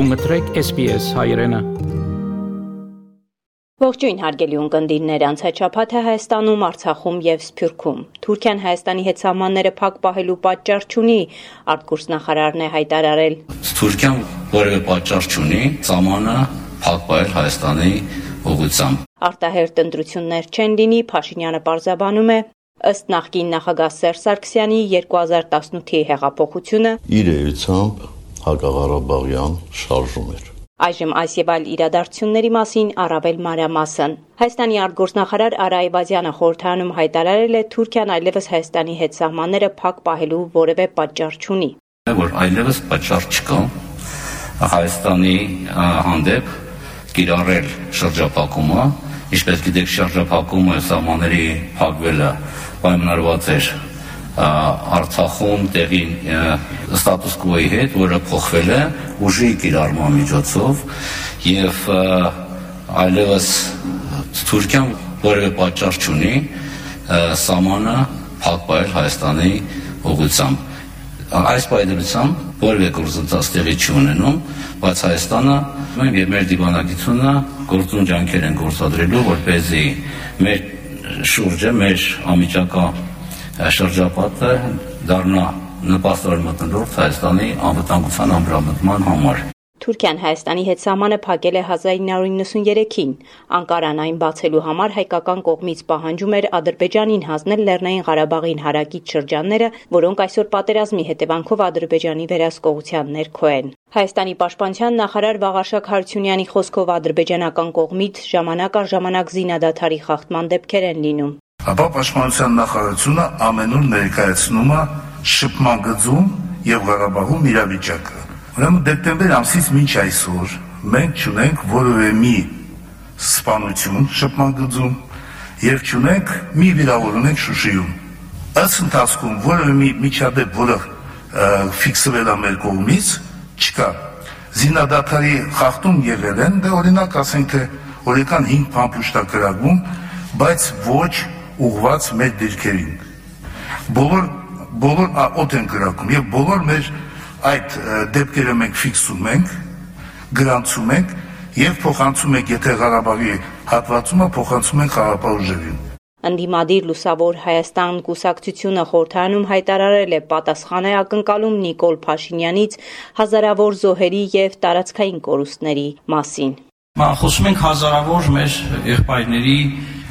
Գումտրեք SPS հայրենը։ Ողջույն հարգելի ունկնդիրներ, անցաչափաթը Հայաստանում, Արցախում եւ Սփյուռքում։ Թուրքիան Հայաստանի հետ սահմանները փակ պահելու պատճառ չունի, արտգործնախարարն է հայտարարել։ Թուրքիան որևէ պատճառ չունի սահմանը փակ պահել Հայաստանի ուղղությամբ։ Արտահերտ ընտրություններ չեն լինի, Փաշինյանը պարզաբանում է, ըստ նախկին նախագահ Սերժ Սարգսյանի 2018-ի հեղափոխությունը իր էությամբ Հակաղարաբաղյան շարժում էր։ Այժմ այս եւ այլ իրադարձությունների մասին առավել մանրամասն։ Հայաստանի արտգործնախարար Արա Այվազյանը խորհրդանում հայտարարել է Թուրքիան այլևս Հայաստանի հետ սահմանները փակ պահելու որևէ պատճառ չունի։ Որ այլևս պատճառ չկա Հայաստանի հանդեպ կիրառել շրջափակումը, ինչպես գիտեք շրջափակումը սահմանների փակվելը պայմանավորված էր Արցախում տեղի ստատուս կվոյի հետ, որը փոխվել է ուժի կիրառման միջոցով եւ այլևս Թուրքիան որևէ պատճառ չունի սահմանը փակ պահել Հայաստանի ուղղությամբ։ Այս պայմանությամբ որևէ գործընթաց տեղի չի ունենում, բայց Հայաստանը մենք եւ մեր դիվանագիտությունը գործուն ջանքեր են գործադրելու, որպեսզի մեր շուրջը, մեր ամիջական շրջապատը դառնա նպաստավոր մտնոլորտ Հայաստանի անվտանգության ամբրամտման համար։ Թուրքիան Հայաստանի հետ սահմանը փակել է 1993-ին։ Անկարան այն բացելու համար հայկական կողմից պահանջում էր Ադրբեջանին հանձնել Լեռնային Ղարաբաղին հարակից շրջանները, որոնք այսօր պատերազմի հետևանքով Ադրբեջանի վերահսկողության ներքո են։ Հայաստանի պաշտպանության նախարար Վաղարշակ Հարությունյանի խոսքով ադրբեջանական կողմից ժամանակ առ ժամանակ զինադադարի խախտման դեպքեր են լինում ապա Պաշտպանության նախարարությունը ամենուր ներկայացնում է շփման գծում եւ Ղարաբաղում իրավիճակը։ Ուրեմն դեկտեմբեր ամսից մինչ այսօր մենք չունենք որևէ մի սպանություն շփման գծում եւ չունենք մի վիրավորում ենք Շուշիում։ Ըստ ընթացքում որևէ մի միջադեպ, որը ֆիքսվել է մեր կողմից, չկա։ Զինադատարի խախտում եղել են, դե օրինակ ասենք թե օրական 5 փամփուշտակրագում, բայց ոչ ուղված մեր դիրքերին։ Բոլոր բոլոր օդ են գրակում եւ բոլոր մեր այդ դեպքերը մենք ֆիքսում ենք, գրանցում ենք եւ փոխանցում ենք, եթե Ղարաբաղի հատվածումը փոխանցում ենք խաղապահուժերին։ Անդիմադիր լուսավոր Հայաստան կուսակցությունը խորհրդանում հայտարարել է պատասխան է ակնկալում Նիկոլ Փաշինյանից հազարավոր զոհերի եւ տարածքային կորուստների մասին։ Ման խոսում ենք հազարավոր մեր եղբայրների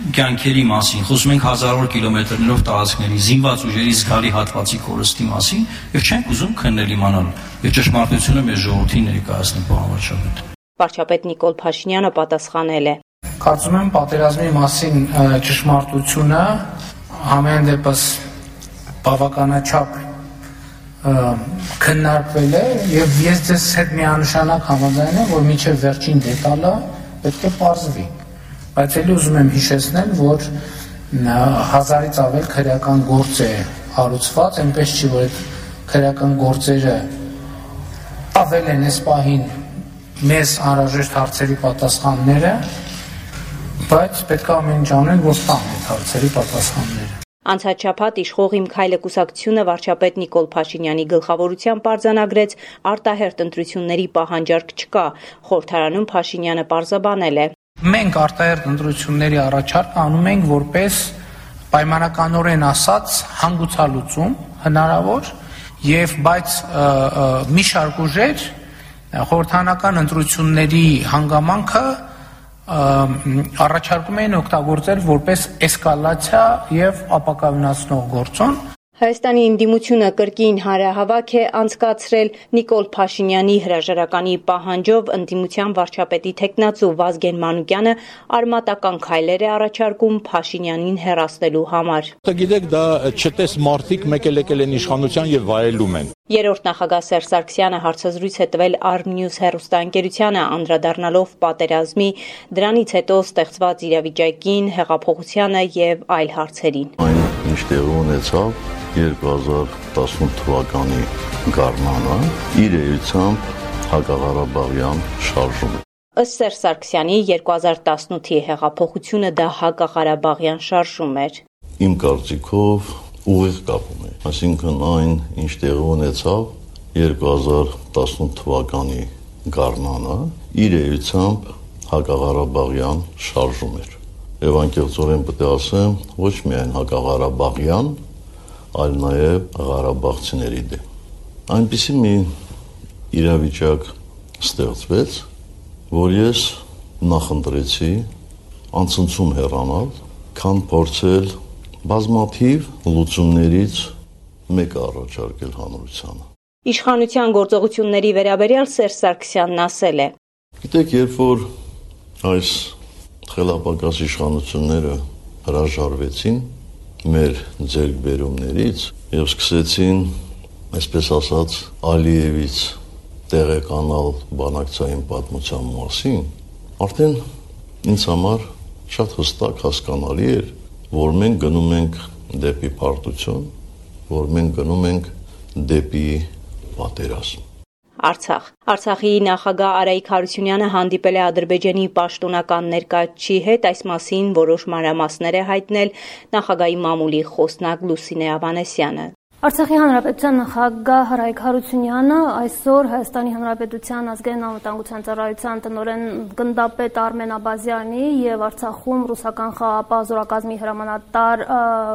կյանքերի մասին, խոսում ենք հազարավոր կիլոմետրներով տարածքների, զինված ուժերի զգալի հատվածի կորստի մասին եւ չենք ուզում քննել իմանալ եւ ճշմարտությունը մեր ժողովրդին ներկայացնել պարոն վարչապետ։ Վարչապետ Նիկոլ Փաշինյանը պատասխանել է. Կարծում եմ պատերազմի մասին ճշմարտությունը ամեն դեպս բավականաչափ քննարկվել է եւ ես ձեզ հետ միանշանակ համաձայն եմ, որ միջև վերջին դետալը պետք է ողջվի բայց ելի ուզում եմ հիշեցնել, որ հազարից ավել քրեական գործ է հարուցված, այնպես չի, որ այդ քրեական գործերը ավել են այս պահին մեզ անհրաժեշտ հարցերի պատասխանները, բայց պետք է ամեն ինչ անել, որ տան այդ հարցերի պատասխանները։ Անցաչափած իշխող իմ քայլը կուսակցությունը վարչապետ Նիկոլ Փաշինյանի գլխավորությամբ արձանագրեց արտահերտ ընտրությունների պահանջարկ չկա։ Խորհրդարանում Փաշինյանը պարզաբանել է. Մենք արտահերտ ընտրությունների առաջարկ անում ենք որպես պայմանականորեն ասած հանգուցալուծում հնարավոր եւ բայց մի շարք ուժեր խորհրդանական ընտրությունների հանգամանքը առաջարկում էին օգտագործել որպես էսկալացիա եւ ապակայունացնող գործոն Հայաստանի ընդդիմությունը կրկին հարահավաք է անցկացրել Նիկոլ Փաշինյանի հրաժարականի պահանջով ընդդիմության վարչապետի տեխնացու Վազգեն Մանուկյանը արմատական քայլեր է առաջարկում Փաշինյանին հերացնելու համար։ Գիտեք, դա չտես մարտիկ մեկ եկել են իշխանության եւ վայելում են։ Երորդ նախագահ Սերժ Սարգսյանը հարցազրույց է տվել Armnews հերոստանգերությանը անդրադառնալով պատերազմի, դրանից հետո ստեղծված իրավիճակին, հեղափոխությանը եւ այլ հարցերին։ Այն ինչ տեղի ունեցավ 2018 թվականի գարնանը իր էությամբ հակաղարաբաղյան շարժում Ըստ Սերժ Սարգսյանի 2018-ի հեղափոխությունը դա հակաղարաբաղյան շարժում էր։ Իմ կարծիքով ուղիղ կապում է։ Այսինքն այն, ինչ տեղի ունեցավ 2018 թվականի գարնանը իր էությամբ հակաղարաբաղյան շարժում էր։ Եվ անկեղծորեն պետք է ասեմ, ոչ միայն հակաղարաբաղյան, այլ նաև Ղարաբաղցիների դեմ։ Այնպիսի մի իրավիճակ ստեղծվեց, որ ես նախընտրեցի անցնցում հեռանալ, քան փորձել բազմաթիվ լուծումներից մեկը առաջարկել հանրությանը։ Իշխանության գործողությունների վերաբերյալ Սերժ Սարգսյանն ասել է. Գիտեք, երբ որ այս խելապակաս իշխանությունները հրաժարվեցին մեր ձերբերումներից եւ սկսեցին, այսպես ասած, Ալիևից տեղեկանալ բանակցային պատմության մասին, արդեն ինձ համար շատ հստակ հասկանալի էր, որ մենք գնում ենք դեպի պարտություն, որ մենք գնում ենք դեպի պատերազմ։ Արցախ. Արցախի նախագահ Արայիկ Հարությունյանը հանդիպել է Ադրբեջանի պաշտոնական ներկայացի հետ այս մասին որոշ մանրամասներ է հայտնել նախագահի մամուլի խոսնակ Լուսինե Ավանեսյանը Արցախի հանրապետության նախագահ Հարայք Հարությունյանը այսօր Հայաստանի հանրապետության ազգային անվտանգության ծառայության տնօրեն գնդապետ Արմեն Աբազյանի եւ Արցախում ռուսական խաղապահ զորակազմի հրամանատար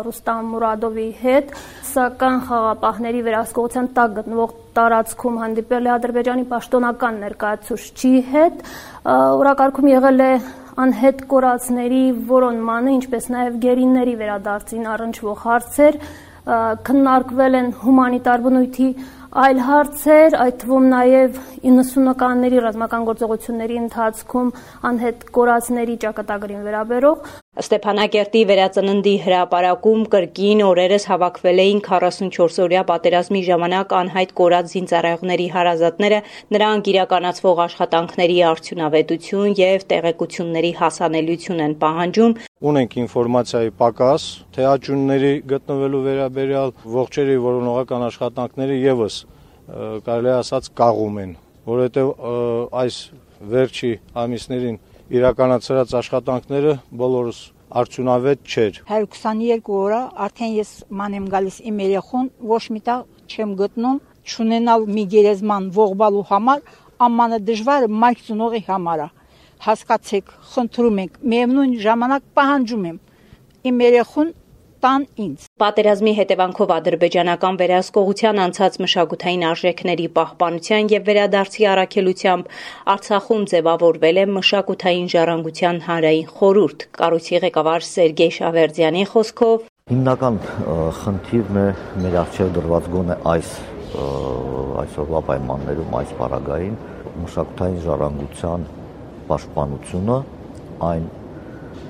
Ռուստամ Մուրադովի հետ սական խաղապահների վերահսկողության տակ գտնվող տարածքում հանդիպել է Ադրբեջանի պաշտոնական ներկայացուցչի հետ օրակարգում եղել է անհետ կորածների որոնմանը, ինչպես նաև գերիների վերադարձին առնչվող հարցեր, քննարկվել են հումանիտար բնույթի այլ հարցեր, այդ թվում նաև 90-ականների ռազմական գործողությունների ընթացքում անհետ կորածների ճակատագրին վերաբերող Ստեփանակերտի վերածննդի հրապարակում կրկին օրերս հավաքվել էին 44-օրյա պատերազմի ժամանակ անհայտ կորած զինծառայողների հարազատները, նրանք իրականացվող աշխատանքների արդյունավետություն եւ տեղեկությունների հասանելիություն են պահանջում։ Ունենք ինֆորմացիայի պակաս, թե աճունների գտնվելու վերաբերյալ ողջերի որոնողական աշխատանքները եւս կարելի ասած կաղում են, որովհետեւ այս վերջի ամիսներին իրականացրած աշխատանքները բոլորս արդյունավետ չէր։ 122 օրա արդեն ես ման եմ գալիս իմ երեխուն, ոչ մի տեղ չեմ գտնում, չունենալ մի գերեզման ողբալու համար, ամանը դժվարը մայք ծնողի համար է։ Հասկացեք, խնդրում ենք, միևնույն ժամանակ պահանջում եմ իմ երեխուն տան ինձ։ Պատերազմի հետևանքով ադրբեջանական վերահսկողության անցած մշակութային արժեքների պահպանության եւ վերադարձի առաքելությամբ Արցախում ձևավորվել է մշակութային ժառանգության հանրային խորհուրդ։ Կառույցի ղեկավար Սերգեյ Շավերդյանի խոսքով հիմնական խնդիրն է մեր արժեքը դրված գոնե այս այսօրվա պայմաններում այս պարագային մշակութային ժառանգության պաշտպանությունը այն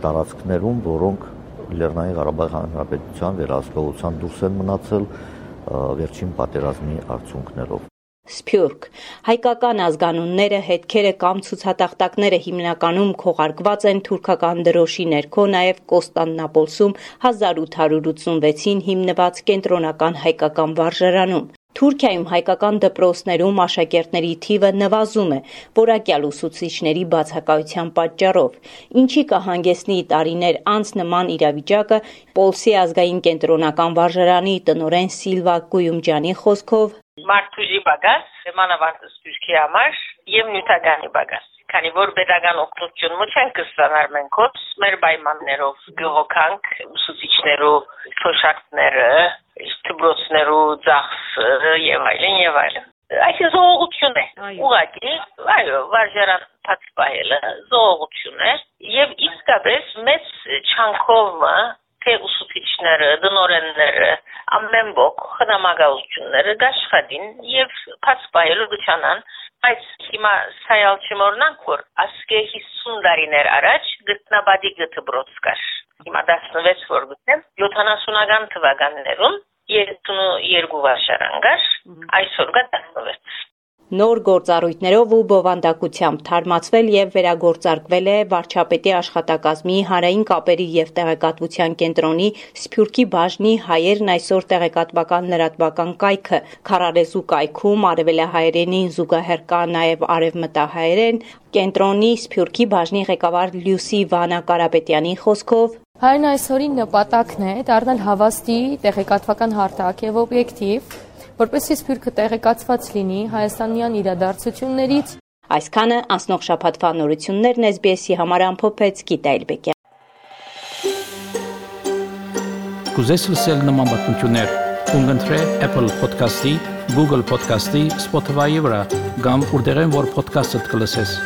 տարածքներում, որոնք Լեռնային Ղարաբաղի Հանրապետության վերահսկողության դուրս են մնացել վերջին պատերազմի արդյունքներով։ Սփյուռք. Հայկական ազգանունները, հետքերը կամ ցուցատախտակները հիմնականում քողարկված են թուրքական դրոշի ներքո, նաև Կոստանդնապոլսում 1886-ին հիմնված կենտրոնական հայկական վարժարանում։ Թուրքիայում հայկական դպրոցներում աշակերտների թիվը նվազում է որակյալ ուսուցիչների բացակայության պատճառով, ինչի կհանգեցնի տարիներ անց նման իրավիճակը Պոլսի ազգային կենտրոնական վարժարանի տնօրեն Սիլվա Գույումջյանի խոսքով. Մարտուժի բագաս, մանավանդ սպյուրքի համար եւ նյութականի բագաս քանի որ pedagogan օգնություն մոչենք կստանար մենք ոց մեր պայմաններով գողոքանք ուսուցիչներու թոշակները դպրոցներու ծախսը եւ այլն եւ այլն Այս զողություն է։ Ուղղակի, այո, վարժարան փակսպահելը զողություն է եւ իսկապես մեծ չանքով թե ուսուցիչները, դնորենները, ամեն ոք խնամակալությունները գաշխատին եւ փակսպահելու գճանան Բայց հիմա սայալ չմորնանք, որ ասկե 50 տարիներ առաջ գտնաբադի գտբրոց կար։ Հիմա 16 որ գտնեմ 70-ական թվականներում 32 վարշարան կար, այսօր կա 16 նոր գործառույթներով ու բովանդակությամբ թարմացվել եւ վերագործարկվել է վարչապետի աշխատակազմի հանրային կապերի եւ տեղեկատվության կենտրոնի Սփյուռքի բաժնի հայերն այսօր տեղեկատվական լրատվական կայքը Խարարեզու կայքում արևելահայերենին զուգահեռ կա նաեւ արևմտահայերեն կենտրոնի Սփյուռքի բաժնի ղեկավար Լյուսի Վանա Կարապետյանի խոսքով. Հայրն այսօրի նպատակն է դառնալ հավաստի տեղեկատվական հարթակ եւ օբյեկտիվ որպեսզի Սփյուռքը տեղեկացված լինի հայաստանյան իրադարձություններից Այսքանը անցնող շաբաթվա նորություններն SBS-ի համար ամփոփեց Գիտա Էլբեկյան։ Կուզես լսել նման բանություններ, կընտրե Apple Podcast-ի, Google Podcast-ի, Spotify-ի վրա, կամ որտեղեն որ podcast-ը դուք լսես։